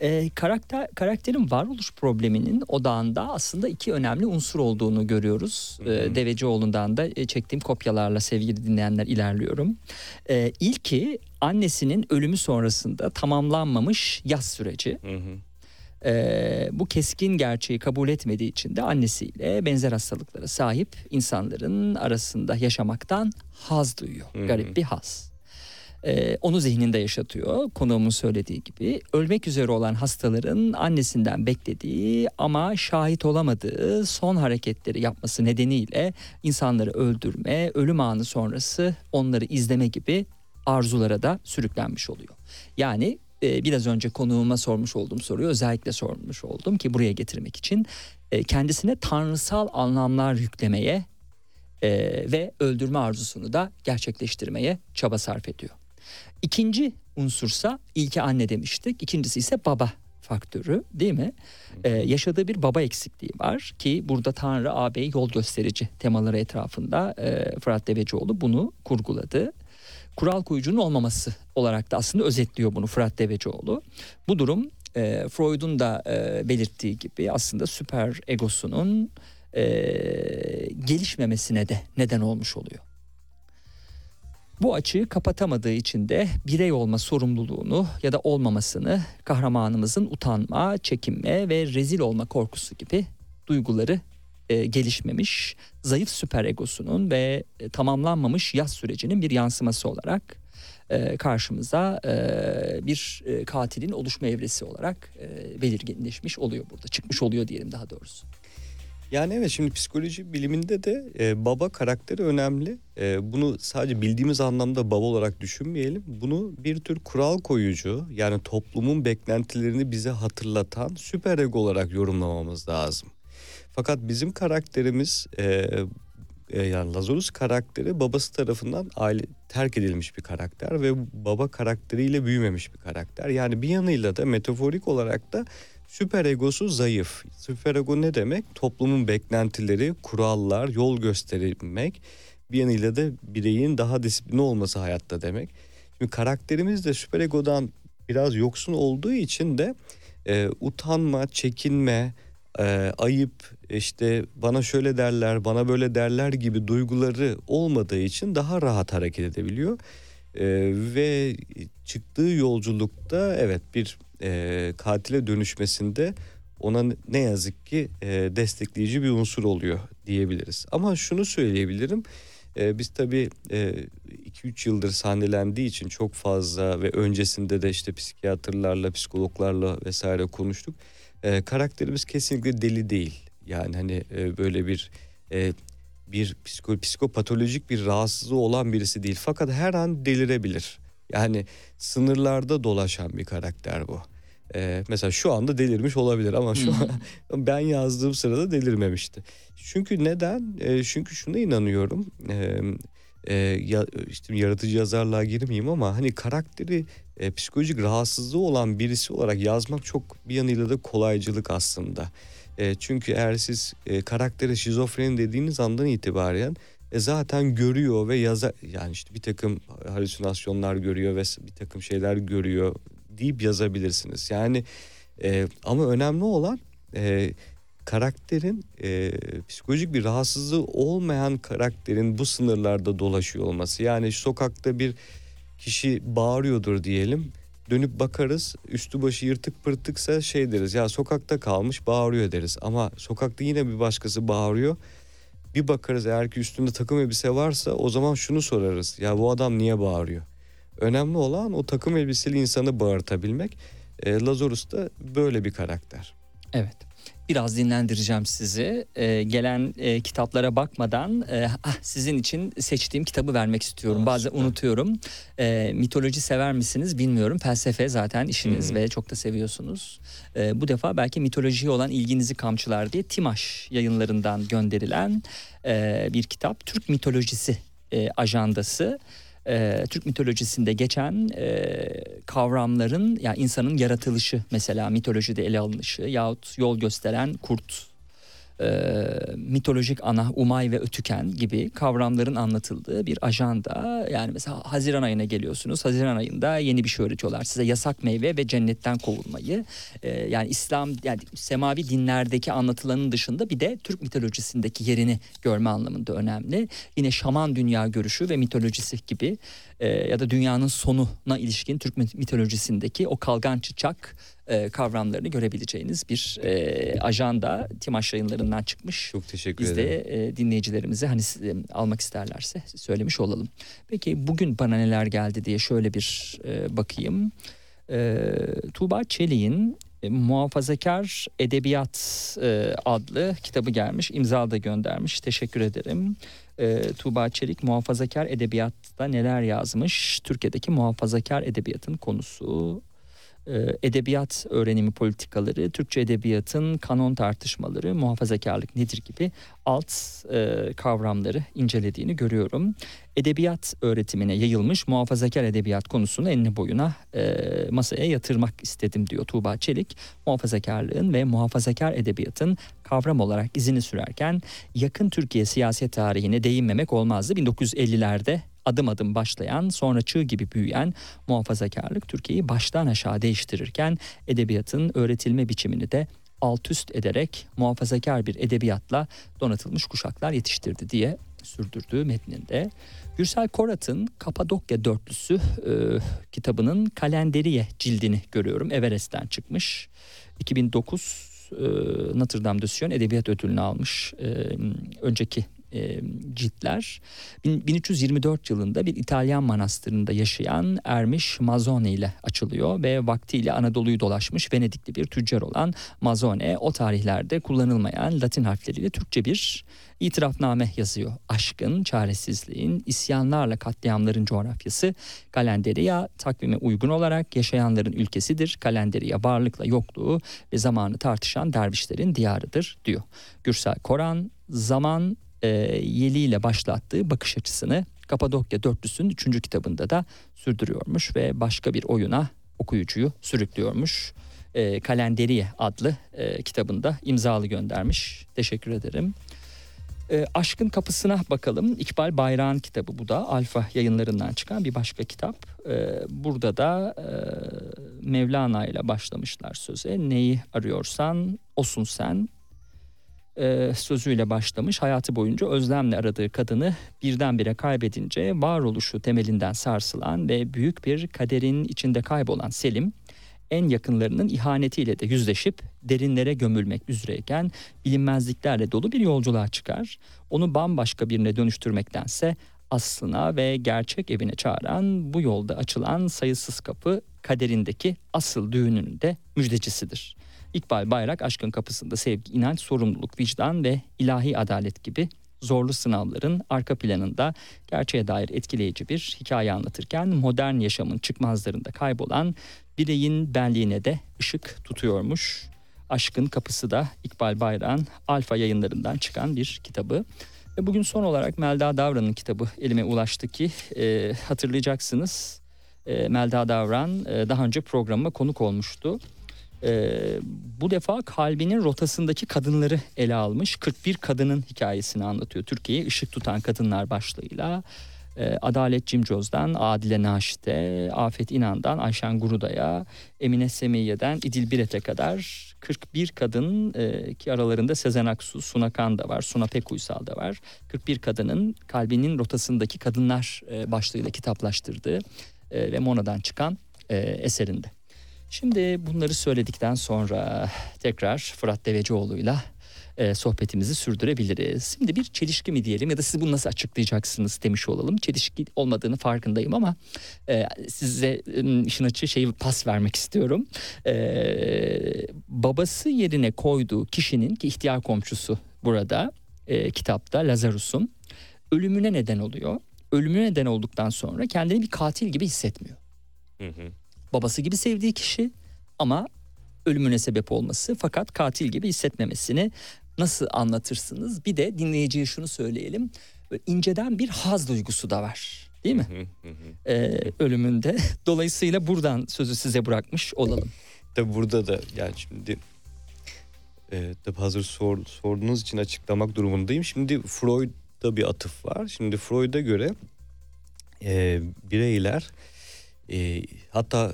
E, karakter karakterin varoluş probleminin odağında aslında iki önemli unsur olduğunu görüyoruz. E, Devecioğlu'ndan da e, çektiğim kopyalarla sevgili dinleyenler ilerliyorum. E, ilki annesinin ölümü sonrasında tamamlanmamış yaz süreci. Hı hı. Ee, bu keskin gerçeği kabul etmediği için de annesiyle benzer hastalıklara sahip insanların arasında yaşamaktan haz duyuyor. Hı-hı. Garip bir haz. Ee, onu zihninde yaşatıyor konuğumun söylediği gibi. Ölmek üzere olan hastaların annesinden beklediği ama şahit olamadığı son hareketleri yapması nedeniyle insanları öldürme, ölüm anı sonrası onları izleme gibi arzulara da sürüklenmiş oluyor. Yani e, biraz önce konuğuma sormuş olduğum soruyu özellikle sormuş oldum ki buraya getirmek için e, kendisine tanrısal anlamlar yüklemeye e, ve öldürme arzusunu da gerçekleştirmeye çaba sarf ediyor. İkinci unsursa ilki anne demiştik. İkincisi ise baba faktörü değil mi? Ee, yaşadığı bir baba eksikliği var ki burada Tanrı ağabey yol gösterici temaları etrafında e, Fırat Devecioğlu bunu kurguladı. Kural koyucunun olmaması olarak da aslında özetliyor bunu Fırat Devecioğlu. Bu durum e, Freud'un da e, belirttiği gibi aslında süper egosunun e, gelişmemesine de neden olmuş oluyor. Bu açığı kapatamadığı için de birey olma sorumluluğunu ya da olmamasını kahramanımızın utanma, çekinme ve rezil olma korkusu gibi duyguları e, gelişmemiş, zayıf süper egosunun ve e, tamamlanmamış yaz sürecinin bir yansıması olarak e, karşımıza e, bir e, katilin oluşma evresi olarak e, belirginleşmiş oluyor burada. Çıkmış oluyor diyelim daha doğrusu. Yani evet şimdi psikoloji biliminde de e, baba karakteri önemli. E, bunu sadece bildiğimiz anlamda baba olarak düşünmeyelim. Bunu bir tür kural koyucu yani toplumun beklentilerini bize hatırlatan süper ego olarak yorumlamamız lazım. Fakat bizim karakterimiz e, e, yani Lazarus karakteri babası tarafından aile terk edilmiş bir karakter ve baba karakteriyle büyümemiş bir karakter. Yani bir yanıyla da metaforik olarak da süper egosu zayıf. Süper ego ne demek? Toplumun beklentileri, kurallar, yol göstermek. Bir yanıyla da bireyin daha disiplinli olması hayatta demek. Şimdi karakterimiz de süper egodan biraz yoksun olduğu için de e, utanma, çekinme, e, ayıp, işte bana şöyle derler, bana böyle derler gibi duyguları olmadığı için daha rahat hareket edebiliyor. E, ve çıktığı yolculukta evet bir e, katile dönüşmesinde ona ne yazık ki e, destekleyici bir unsur oluyor diyebiliriz. Ama şunu söyleyebilirim. E, biz tabii 2-3 e, yıldır sahnelendiği için çok fazla ve öncesinde de işte psikiyatrlarla, psikologlarla vesaire konuştuk. E, karakterimiz kesinlikle deli değil. Yani hani e, böyle bir e, bir psiko, psikopatolojik bir rahatsızlığı olan birisi değil. Fakat her an delirebilir. Yani sınırlarda dolaşan bir karakter bu. Ee, mesela şu anda delirmiş olabilir ama şu an ben yazdığım sırada delirmemişti. Çünkü neden? Ee, çünkü şuna inanıyorum. Ee, e, ya, işte yaratıcı yazarlığa girmeyeyim ama hani karakteri e, psikolojik rahatsızlığı olan birisi olarak yazmak çok bir yanıyla da kolaycılık aslında. E, çünkü eğer siz e, karaktere şizofreni dediğiniz andan itibaren e, zaten görüyor ve yazar yani işte bir takım halüsinasyonlar görüyor ve bir takım şeyler görüyor deyip yazabilirsiniz. Yani e, ama önemli olan e, karakterin e, psikolojik bir rahatsızlığı olmayan karakterin bu sınırlarda dolaşıyor olması. Yani sokakta bir kişi bağırıyordur diyelim. Dönüp bakarız üstü başı yırtık pırtıksa şey deriz ya sokakta kalmış bağırıyor deriz. Ama sokakta yine bir başkası bağırıyor. Bir bakarız eğer ki üstünde takım elbise varsa o zaman şunu sorarız. Ya bu adam niye bağırıyor? Önemli olan o takım elbiseli insanı bağırtabilmek. E, Lazarus da böyle bir karakter. Evet. Biraz dinlendireceğim sizi. Ee, gelen e, kitaplara bakmadan e, ah, sizin için seçtiğim kitabı vermek istiyorum. Aa, Bazen süper. unutuyorum. E, mitoloji sever misiniz bilmiyorum. Felsefe zaten işiniz hmm. ve çok da seviyorsunuz. E, bu defa belki mitolojiye olan ilginizi kamçılar diye Timaş yayınlarından gönderilen e, bir kitap. Türk mitolojisi e, ajandası e, Türk mitolojisinde geçen e, kavramların yani insanın yaratılışı mesela mitolojide ele alınışı yahut yol gösteren kurt e, mitolojik ana, umay ve ötüken gibi kavramların anlatıldığı bir ajanda. Yani mesela Haziran ayına geliyorsunuz. Haziran ayında yeni bir şey öğretiyorlar size. Yasak meyve ve cennetten kovulmayı. E, yani İslam yani semavi dinlerdeki anlatılanın dışında bir de Türk mitolojisindeki yerini görme anlamında önemli. Yine şaman dünya görüşü ve mitolojisi gibi e, ya da dünyanın sonuna ilişkin Türk mitolojisindeki o kalgan çıçak e, kavramlarını görebileceğiniz bir e, ajanda Timaş yayınlarından çıkmış. Çok teşekkür Biz ederim. de e, dinleyicilerimize hani e, almak isterlerse söylemiş olalım. Peki bugün bana neler geldi diye şöyle bir e, bakayım. E, Tuğba Çelik'in e, Muhafazakar Edebiyat e, adlı kitabı gelmiş. İmza da göndermiş. Teşekkür ederim. E, Tuğba Çelik muhafazakar edebiyatta neler yazmış? Türkiye'deki muhafazakar edebiyatın konusu edebiyat öğrenimi politikaları, Türkçe edebiyatın kanon tartışmaları, muhafazakarlık nedir gibi alt e, kavramları incelediğini görüyorum. Edebiyat öğretimine yayılmış muhafazakar edebiyat konusunu enine boyuna e, masaya yatırmak istedim diyor Tuğba Çelik. Muhafazakarlığın ve muhafazakar edebiyatın kavram olarak izini sürerken yakın Türkiye siyaset tarihine değinmemek olmazdı. 1950'lerde adım adım başlayan sonra çığ gibi büyüyen muhafazakarlık Türkiye'yi baştan aşağı değiştirirken edebiyatın öğretilme biçimini de alt üst ederek muhafazakar bir edebiyatla donatılmış kuşaklar yetiştirdi diye sürdürdüğü metninde. Gürsel Korat'ın Kapadokya Dörtlüsü e, kitabının Kalenderiye cildini görüyorum. Everest'ten çıkmış. 2009 e, Notre Dame de Sion Edebiyat Ödülünü almış. E, önceki e, ciltler. 1324 yılında bir İtalyan manastırında yaşayan Ermiş Mazone ile açılıyor ve vaktiyle Anadolu'yu dolaşmış Venedikli bir tüccar olan Mazone o tarihlerde kullanılmayan Latin harfleriyle Türkçe bir itirafname yazıyor. Aşkın, çaresizliğin, isyanlarla katliamların coğrafyası Kalenderiya takvime uygun olarak yaşayanların ülkesidir. Kalenderiya varlıkla yokluğu ve zamanı tartışan dervişlerin diyarıdır diyor. Gürsel Koran zaman e, yeliyle başlattığı bakış açısını Kapadokya Dörtlüsü'nün üçüncü kitabında da sürdürüyormuş ve başka bir oyuna okuyucuyu sürüklüyormuş. E, Kalenderiye adlı e, kitabında imzalı göndermiş. Teşekkür ederim. E, Aşkın Kapısına bakalım. İkbal Bayrağ'ın kitabı bu da. Alfa yayınlarından çıkan bir başka kitap. E, burada da e, Mevlana ile başlamışlar söze. Neyi arıyorsan olsun sen e, sözüyle başlamış. Hayatı boyunca özlemle aradığı kadını birdenbire kaybedince varoluşu temelinden sarsılan ve büyük bir kaderin içinde kaybolan Selim en yakınlarının ihanetiyle de yüzleşip derinlere gömülmek üzereyken bilinmezliklerle dolu bir yolculuğa çıkar. Onu bambaşka birine dönüştürmektense aslına ve gerçek evine çağıran bu yolda açılan sayısız kapı kaderindeki asıl düğünün de müjdecisidir. İkbal Bayrak aşkın kapısında sevgi, inanç, sorumluluk, vicdan ve ilahi adalet gibi zorlu sınavların arka planında gerçeğe dair etkileyici bir hikaye anlatırken modern yaşamın çıkmazlarında kaybolan bireyin benliğine de ışık tutuyormuş. Aşkın Kapısı da İkbal Bayrak'ın Alfa yayınlarından çıkan bir kitabı. Ve bugün son olarak Melda Davran'ın kitabı elime ulaştı ki e, hatırlayacaksınız. E, Melda Davran e, daha önce programıma konuk olmuştu. Ee, bu defa kalbinin rotasındaki kadınları ele almış 41 kadının hikayesini anlatıyor. Türkiye'ye ışık tutan kadınlar başlığıyla e, Adalet Cimcoz'dan Adile Naşit'e, Afet İnan'dan Ayşen Guruda'ya, Emine Semiye'den İdil Biret'e kadar 41 kadın e, ki aralarında Sezen Aksu, Suna Kan da var, Suna Pekuysal da var. 41 kadının kalbinin rotasındaki kadınlar e, başlığıyla kitaplaştırdığı e, ve Mona'dan çıkan e, eserinde. Şimdi bunları söyledikten sonra tekrar Fırat Devecioğlu'yla e, sohbetimizi sürdürebiliriz. Şimdi bir çelişki mi diyelim ya da siz bunu nasıl açıklayacaksınız demiş olalım. Çelişki olmadığını farkındayım ama e, size işin açığı şeyi pas vermek istiyorum. E, babası yerine koyduğu kişinin ki ihtiyar komşusu burada e, kitapta Lazarus'un ölümüne neden oluyor. Ölümüne neden olduktan sonra kendini bir katil gibi hissetmiyor. Hı hı. Babası gibi sevdiği kişi ama ölümüne sebep olması fakat katil gibi hissetmemesini nasıl anlatırsınız? Bir de dinleyiciye şunu söyleyelim. Böyle inceden bir haz duygusu da var. Değil mi? Ee, ölümünde. Dolayısıyla buradan sözü size bırakmış olalım. Tabi burada da yani şimdi e, tabi hazır sor, sorduğunuz için açıklamak durumundayım. Şimdi Freud'da bir atıf var. Şimdi Freud'a göre e, bireyler e, hatta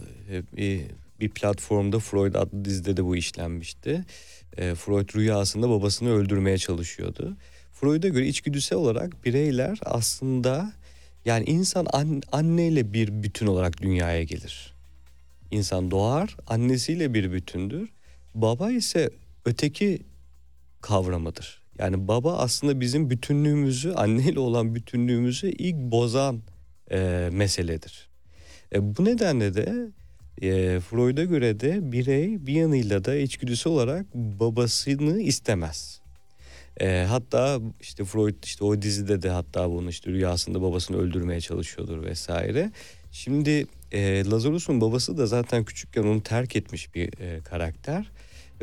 e, bir platformda Freud adlı dizide de bu işlenmişti. E, Freud rüyasında babasını öldürmeye çalışıyordu. Freud'a göre içgüdüsel olarak bireyler aslında yani insan an, anneyle bir bütün olarak dünyaya gelir. İnsan doğar, annesiyle bir bütündür. Baba ise öteki kavramıdır. Yani baba aslında bizim bütünlüğümüzü, anneyle olan bütünlüğümüzü ilk bozan e, meseledir. E, bu nedenle de e, Freud'a göre de birey bir yanıyla da içgüdüsü olarak babasını istemez. E, hatta işte Freud işte o dizide de hatta bunu işte rüyasında babasını öldürmeye çalışıyordur vesaire. Şimdi e, Lazarus'un babası da zaten küçükken onu terk etmiş bir e, karakter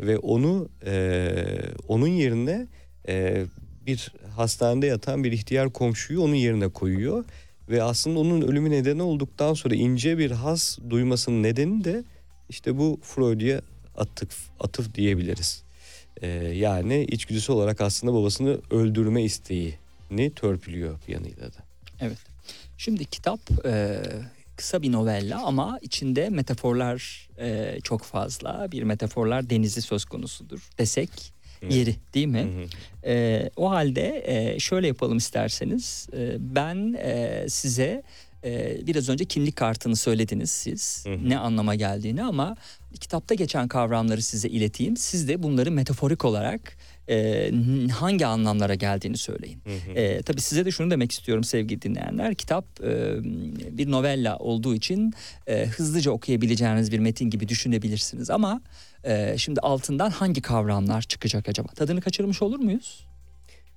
ve onu e, onun yerine e, bir hastanede yatan bir ihtiyar komşuyu onun yerine koyuyor ve aslında onun ölümü nedeni olduktan sonra ince bir has duymasının nedeni de işte bu Freud'a atıf, atıf diyebiliriz. Ee, yani içgüdüsü olarak aslında babasını öldürme isteğini törpülüyor bir yanıyla da. Evet. Şimdi kitap e, kısa bir novella ama içinde metaforlar e, çok fazla. Bir metaforlar denizi söz konusudur desek yeri değil mi? E, o halde e, şöyle yapalım isterseniz. E, ben e, size e, biraz önce kimlik kartını söylediniz siz. Ne anlama geldiğini ama kitapta geçen kavramları size ileteyim. Siz de bunları metaforik olarak e, hangi anlamlara geldiğini söyleyin. E, tabii size de şunu demek istiyorum sevgili dinleyenler. Kitap e, bir novella olduğu için e, hızlıca okuyabileceğiniz bir metin gibi düşünebilirsiniz. Ama e, şimdi altından hangi kavramlar çıkacak acaba? Tadını kaçırmış olur muyuz?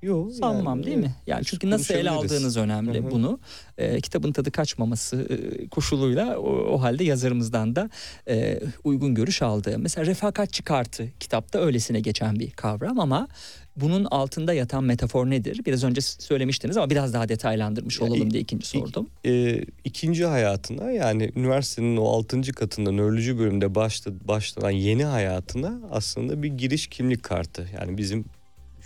Yok. Sanmam yani, değil mi? Yani çünkü nasıl ele aldığınız önemli Hı hı. bunu. E, kitabın tadı kaçmaması e, koşuluyla o, o halde yazarımızdan da e, uygun görüş aldı. Mesela refakatçi kartı kitapta öylesine geçen bir kavram ama bunun altında yatan metafor nedir? Biraz önce söylemiştiniz ama biraz daha detaylandırmış Ya, olalım diye ikinci sordum. e, ikinci hayatına yani üniversitenin o 6. katında nöroloji bölümünde başla, başlanan yeni hayatına aslında bir giriş kimlik kartı. Yani bizim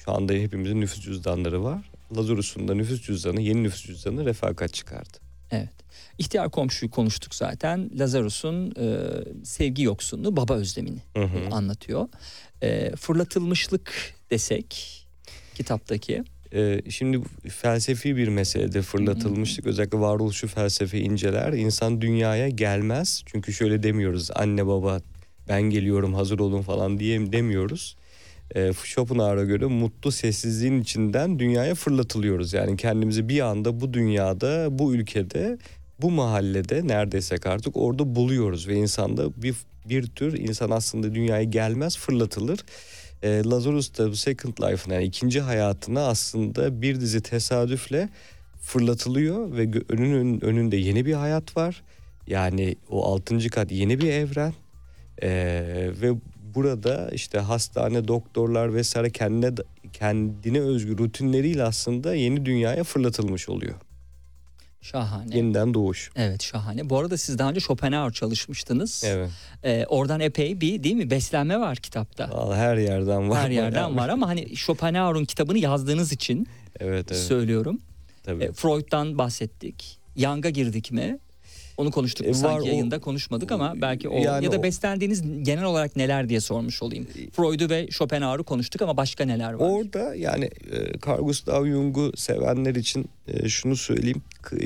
şu anda hepimizin nüfus cüzdanları var. Lazarus'un da nüfus cüzdanı, yeni nüfus cüzdanı refakat çıkardı. Evet. İhtiyar komşuyu konuştuk zaten. Lazarus'un e, sevgi yoksunluğu, baba özlemini Hı hı. e, anlatıyor. E, fırlatılmışlık desek kitaptaki. Ee, şimdi felsefi bir meselede fırlatılmıştık. Özellikle varoluşu felsefe inceler. İnsan dünyaya gelmez. Çünkü şöyle demiyoruz. Anne baba ben geliyorum hazır olun falan diye demiyoruz. Ee, Schopenhauer'a göre mutlu sessizliğin içinden dünyaya fırlatılıyoruz. Yani kendimizi bir anda bu dünyada, bu ülkede, bu mahallede neredeysek artık orada buluyoruz. Ve insanda bir, bir tür insan aslında dünyaya gelmez fırlatılır. E, Lazarus da Second Life'ına yani ikinci hayatına aslında bir dizi tesadüfle fırlatılıyor ve önünün önünde yeni bir hayat var. Yani o altıncı kat yeni bir evren E, ve burada işte hastane, doktorlar vesaire kendine kendine özgü rutinleriyle aslında yeni dünyaya fırlatılmış oluyor. Şahane. Yeniden doğuş. Evet şahane. Bu arada siz daha önce Schopenhauer çalışmıştınız. Evet. Ee, oradan epey bir değil mi beslenme var kitapta. Vallahi her yerden var. Her yerden var ama hani Schopenhauer'un kitabını yazdığınız için Evet evet. söylüyorum. Tabii. E, Freud'dan bahsettik. Young'a girdik mi? Onu konuştuk E, var, sanki o- yayında konuşmadık ama belki o Yani ya da o- beslendiğiniz genel olarak neler diye sormuş olayım. Freud'u ve Schopenhauer'u konuştuk ama başka neler var? Orada yani e, Carl Gustav Jung'u sevenler için e, şunu söyleyeyim.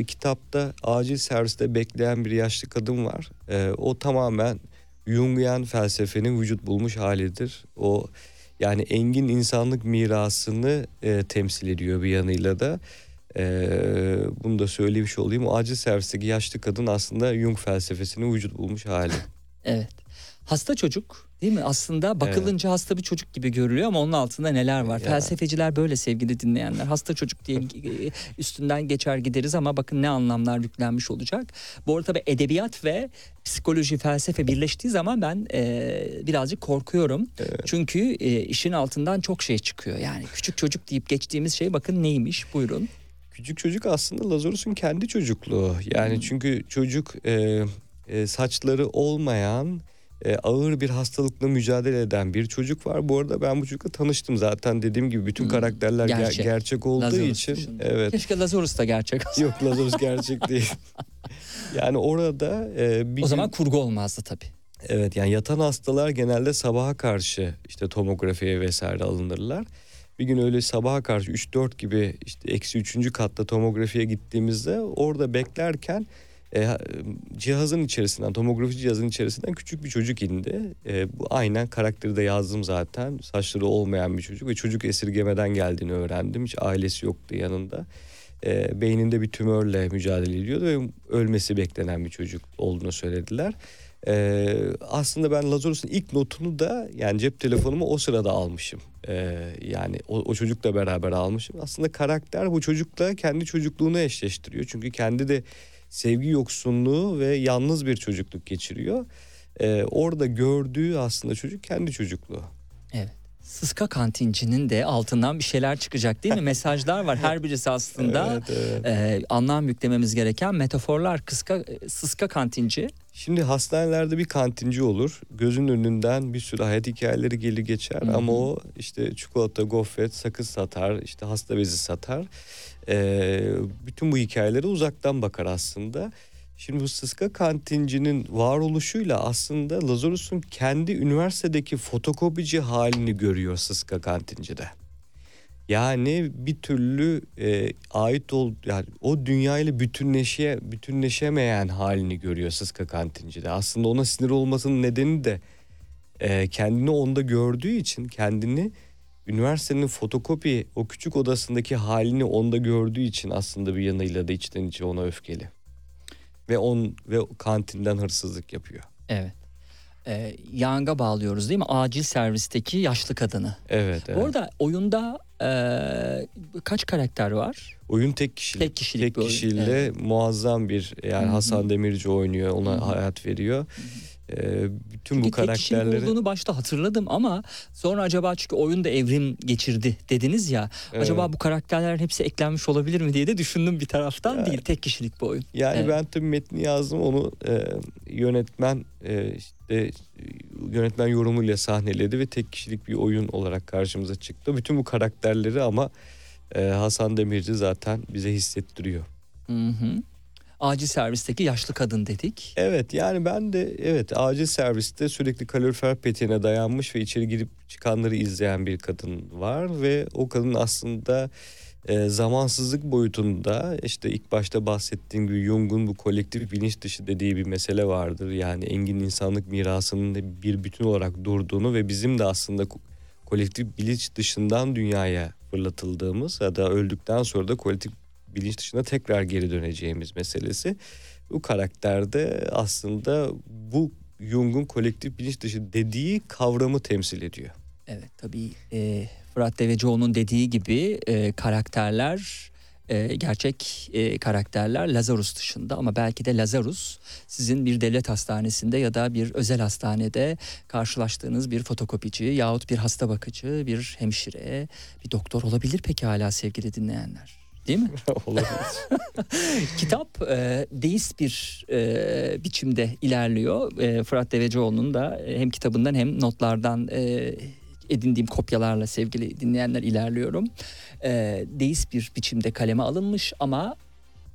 Kitapta acil serviste bekleyen bir yaşlı kadın var. E, o tamamen Jungian felsefenin vücut bulmuş halidir. O yani engin insanlık mirasını e, temsil ediyor bir yanıyla da. E, bunu da söylemiş olayım. O acil servisteki yaşlı kadın aslında Jung felsefesinin vücut bulmuş hali. Evet. Hasta çocuk değil mi? Aslında bakılınca hasta bir çocuk gibi görülüyor ama onun altında neler var? Ya. Felsefeciler böyle sevgili dinleyenler. Hasta çocuk diye e, üstünden geçer gideriz ama bakın ne anlamlar yüklenmiş olacak. Bu arada tabii edebiyat ve psikoloji, felsefe birleştiği zaman ben e, birazcık korkuyorum. Çünkü e, işin altından çok şey çıkıyor. Yani küçük çocuk deyip geçtiğimiz şey bakın neymiş? Buyurun. Küçük çocuk aslında Lazarus'un kendi çocukluğu. Yani çünkü çocuk e, e, saçları olmayan e, ağır bir hastalıkla mücadele eden bir çocuk var. Bu arada ben bu çocukla tanıştım zaten dediğim gibi bütün karakterler ger- Gerçek. gerçek, olduğu Lazarus için. dışında. Evet. Keşke Lazarus da gerçek olsa. Yok Lazarus gerçek değil. yani orada e, bir O gün- zaman kurgu olmazdı tabii. Evet yani yatan hastalar genelde sabaha karşı işte tomografiye vesaire alınırlar. Bir gün öyle sabaha karşı 3-4 gibi işte eksi 3. katta tomografiye gittiğimizde orada beklerken E, cihazın içerisinden, tomografi cihazın içerisinden küçük bir çocuk indi. E, bu aynen karakteri de yazdım zaten. Saçları olmayan bir çocuk ve çocuk esirgemeden geldiğini öğrendim. Hiç ailesi yoktu yanında. E, beyninde bir tümörle mücadele ediyordu ve ölmesi beklenen bir çocuk olduğunu söylediler. Ee, aslında ben Lazarus'un ilk notunu da yani cep telefonumu o sırada almışım. Ee, yani o, o çocukla beraber almışım. Aslında karakter bu çocukla kendi çocukluğunu eşleştiriyor. Çünkü kendi de sevgi yoksunluğu ve yalnız bir çocukluk geçiriyor. Ee, orada gördüğü aslında çocuk kendi çocukluğu. Sıska kantincinin de altından bir şeyler çıkacak değil mi? Mesajlar var. Her birisi aslında evet, evet. E, anlam yüklememiz gereken metaforlar. Kıska, sıska kantinci. Şimdi hastanelerde bir kantinci olur. Gözün önünden bir sürü hayat hikayeleri gelir geçer. Hı-hı. Ama o işte çikolata, gofret, sakız satar, işte hasta bezi satar. Ee, bütün bu hikayelere uzaktan bakar aslında. Şimdi bu Sıska kantincinin varoluşuyla aslında Lazarus'un kendi üniversitedeki fotokopici halini görüyor Sıska kantincide. Yani bir türlü e, ait ol yani o dünyayla bütünleşe bütünleşemeyen halini görüyor Sıska kantincide. Aslında ona sinir olmasının nedeni de e, kendini onda gördüğü için kendini üniversitenin fotokopi o küçük odasındaki halini onda gördüğü için aslında bir yanıyla da içten içe ona öfkeli ve on ve kantinden hırsızlık yapıyor. Evet. Ee, Yang'a bağlıyoruz değil mi? Acil servisteki yaşlı kadını. Evet. evet. Bu arada oyunda e, kaç karakter var? Oyun tek kişilik. Tek kişilik tek kişiyle evet. muazzam bir yani Hı-hı. Hasan Demirci oynuyor ona Hı-hı. hayat veriyor. Hı-hı. Ee, bütün çünkü bu karakterleri... Tek olduğunu başta hatırladım ama sonra acaba çünkü oyun da evrim geçirdi dediniz ya. Evet. Acaba bu karakterlerin hepsi eklenmiş olabilir mi diye de düşündüm bir taraftan yani, değil. Tek kişilik bu oyun. Yani evet. ben tabii metni yazdım onu e, yönetmen e, işte yönetmen yorumuyla sahneledi ve tek kişilik bir oyun olarak karşımıza çıktı. Bütün bu karakterleri ama e, Hasan Demirci zaten bize hissettiriyor. Hı hı acil servisteki yaşlı kadın dedik. Evet yani ben de evet acil serviste sürekli kalorifer peteğine dayanmış ve içeri girip çıkanları izleyen bir kadın var ve o kadın aslında e, zamansızlık boyutunda işte ilk başta bahsettiğim gibi Jung'un bu kolektif bilinç dışı dediği bir mesele vardır. Yani engin insanlık mirasının bir bütün olarak durduğunu ve bizim de aslında kolektif bilinç dışından dünyaya fırlatıldığımız ya da öldükten sonra da kolektif bilinç dışına tekrar geri döneceğimiz meselesi. Bu karakterde aslında bu Jung'un kolektif bilinç dışı dediği kavramı temsil ediyor. Evet tabii e, Fırat Devecioğlu'nun dediği gibi e, karakterler e, gerçek e, karakterler Lazarus dışında ama belki de Lazarus sizin bir devlet hastanesinde ya da bir özel hastanede karşılaştığınız bir fotokopici yahut bir hasta bakıcı, bir hemşire, bir doktor olabilir peki hala sevgili dinleyenler. Değil mi? Olabilir. Kitap e, deist bir e, biçimde ilerliyor. E, Fırat Devecioğlu'nun da hem kitabından hem notlardan e, edindiğim kopyalarla sevgili dinleyenler ilerliyorum. E, deist bir biçimde kaleme alınmış ama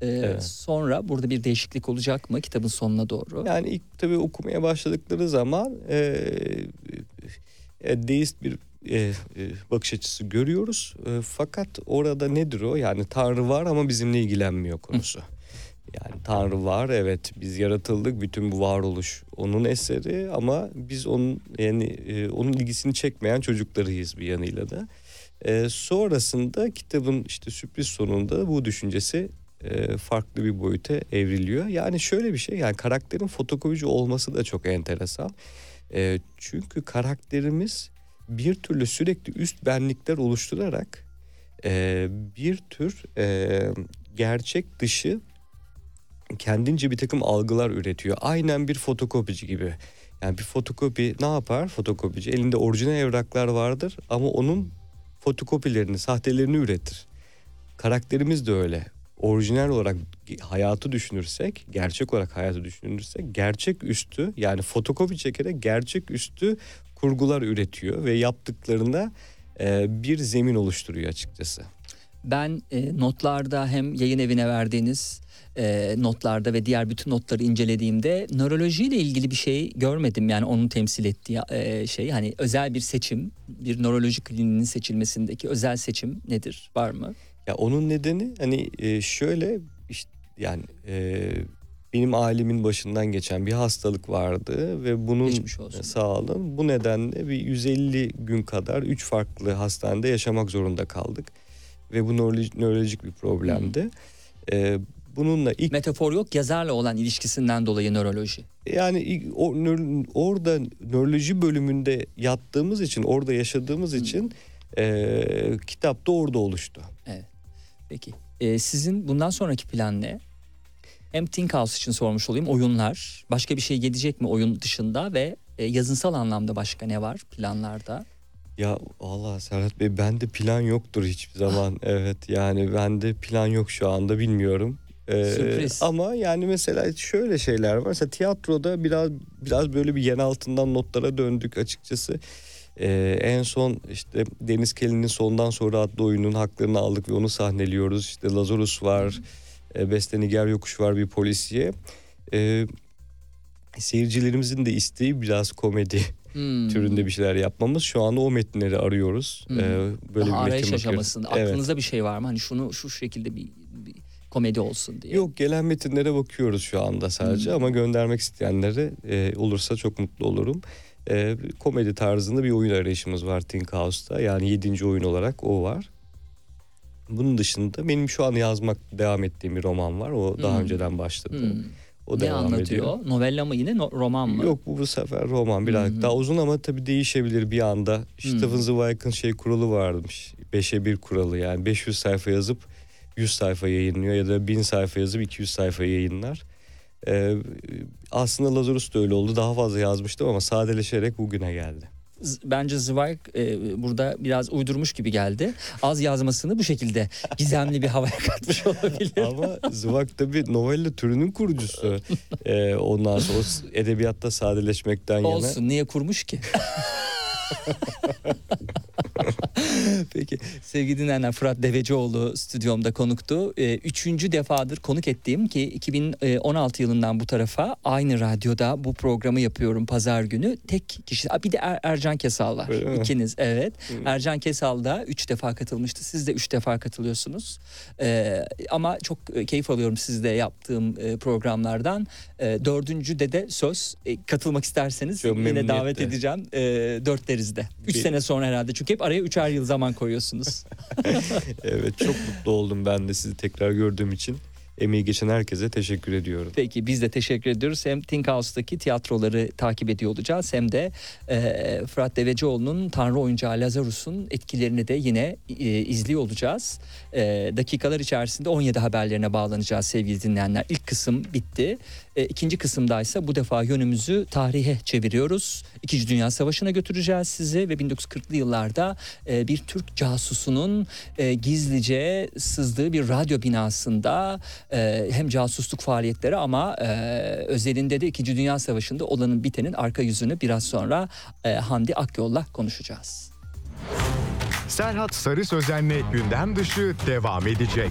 ee, evet. Sonra burada bir değişiklik olacak mı kitabın sonuna doğru? Yani ilk tabii okumaya başladıkları zaman e, e, deist bir e, e, bakış açısı görüyoruz. E, fakat orada nedir o? Yani Tanrı var ama bizimle ilgilenmiyor konusu. Yani Tanrı var evet biz yaratıldık bütün bu varoluş onun eseri ama biz onun yani e, onun ilgisini çekmeyen çocuklarıyız bir yanıyla da. E, sonrasında kitabın işte sürpriz sonunda bu düşüncesi e, farklı bir boyuta evriliyor. Yani şöyle bir şey yani karakterin fotokopici olması da çok enteresan. E, çünkü karakterimiz bir türlü sürekli üst benlikler oluşturarak e, bir tür e, gerçek dışı kendince bir takım algılar üretiyor. Aynen bir fotokopici gibi. Yani bir fotokopi ne yapar fotokopici? Elinde orijinal evraklar vardır ama onun fotokopilerini, sahtelerini üretir. Karakterimiz de öyle. Orijinal olarak hayatı düşünürsek, gerçek olarak hayatı düşünürsek gerçek üstü yani fotokopi çekerek gerçek üstü kurgular üretiyor ve yaptıklarında e, bir zemin oluşturuyor açıkçası. Ben e, notlarda hem yayın evine verdiğiniz e, notlarda ve diğer bütün notları incelediğimde nörolojiyle ilgili bir şey görmedim. Yani onun temsil ettiği e, şey hani özel bir seçim, bir nöroloji kliniğinin seçilmesindeki özel seçim nedir? Var mı? Ya onun nedeni hani e, şöyle işte yani e, benim ailemin başından geçen bir hastalık vardı ve bunun sağ olun bu nedenle bir 150 gün kadar 3 farklı hastanede yaşamak zorunda kaldık ve bu nörolojik, nörolojik bir problemdi. Ee, bununla ilk Metafor yok yazarla olan ilişkisinden dolayı nöroloji. yani o, nör- orada nöroloji bölümünde yattığımız için orada yaşadığımız için e, kitap da orada oluştu. Peki. Ee, sizin bundan sonraki plan ne? Hem Think House için sormuş olayım. Oyunlar. Başka bir şey gelecek mi oyun dışında ve e, yazınsal anlamda başka ne var planlarda? Ya Allah Serhat Bey bende plan yoktur hiçbir zaman. evet yani bende plan yok şu anda bilmiyorum. Ee, Sürpriz. Ama yani mesela şöyle şeyler var. Mesela tiyatroda biraz biraz böyle bir yen altından notlara döndük açıkçası. Ee, en son işte Deniz Kelly'nin Sondan Sonra adlı oyunun haklarını aldık ve onu sahneliyoruz. İşte Lazarus var, e, Beste Niger Yokuş var bir polisiye. Ee, seyircilerimizin de isteği biraz komedi Hmm. türünde bir şeyler yapmamız. Şu anda o metinleri arıyoruz. Hmm. Ee, böyle Daha bir arayış metin aşamasında. Evet. Aklınızda bir şey var mı? Hani şunu şu şekilde bir, bir komedi olsun diye. Yok gelen metinlere bakıyoruz şu anda sadece Hmm. ama göndermek isteyenlere e, olursa çok mutlu olurum. E, komedi tarzında bir oyun arayışımız var Think House'da. Yani yedinci oyun olarak o var. Bunun dışında benim şu an yazmak devam ettiğim bir roman var. O daha Hmm. önceden başladı. Hmm. O ne anlatıyor? ediyor. Novella mı yine no- roman mı? Yok bu bu sefer roman biraz Hmm. daha uzun ama tabii değişebilir bir anda. Stephen Zweig'ın şey kuralı varmış. Beşe bir kuralı yani 500 sayfa yazıp 100 sayfa yayınlıyor ya da 1000 sayfa yazıp 200 sayfa yayınlar. Ee, aslında Lazarus da öyle oldu. Daha fazla yazmıştım ama sadeleşerek bugüne geldi. Bence Zweig e, burada biraz uydurmuş gibi geldi. Az yazmasını bu şekilde gizemli bir havaya katmış olabilir. ama Zweig tabii novella türünün kurucusu. Ee, ondan sonra edebiyatta sadeleşmekten yana. Olsun niye kurmuş ki? Peki sevgili dinleyenler Fırat Devecioğlu stüdyomda konuktu. Ee, üçüncü defadır konuk ettiğim ki 2016 yılından bu tarafa aynı radyoda bu programı yapıyorum pazar günü. Tek kişi bir de Er- Ercan Kesal var. Öyle mi? İkiniz evet. Ercan Kesal da üç defa katılmıştı. Siz de üç defa katılıyorsunuz. Ee, ama çok e, keyif alıyorum sizle yaptığım e, programlardan. E, dördüncü de de söz e, katılmak isterseniz Çok yine davet edeceğim. E, dörtlerizde. Üç Bir- sene sonra herhalde çünkü hep araya üçer yıl zaman koyuyorsunuz. Evet çok mutlu oldum ben de sizi tekrar gördüğüm için. Emeği geçen herkese teşekkür ediyorum. Peki biz de teşekkür ediyoruz. Hem Think House'daki tiyatroları takip ediyor olacağız hem de e, Fırat Devecioğlu'nun Tanrı oyuncağı Lazarus'un etkilerini de yine e, izliyor olacağız. E, dakikalar içerisinde 17 haberlerine bağlanacağız sevgili dinleyenler. İlk kısım bitti. E, ikinci kısımdaysa bu defa yönümüzü tarihe çeviriyoruz. İkinci Dünya Savaşı'na götüreceğiz sizi ve 1940'lı yıllarda e, bir Türk casusunun e, gizlice sızdığı bir radyo binasında e, hem casusluk faaliyetleri ama e, özelinde de İkinci Dünya Savaşı'nda olanın bitenin arka yüzünü biraz sonra e, Hamdi Akyol'la konuşacağız. Serhat Sarı Sözen'le gündem dışı devam edecek.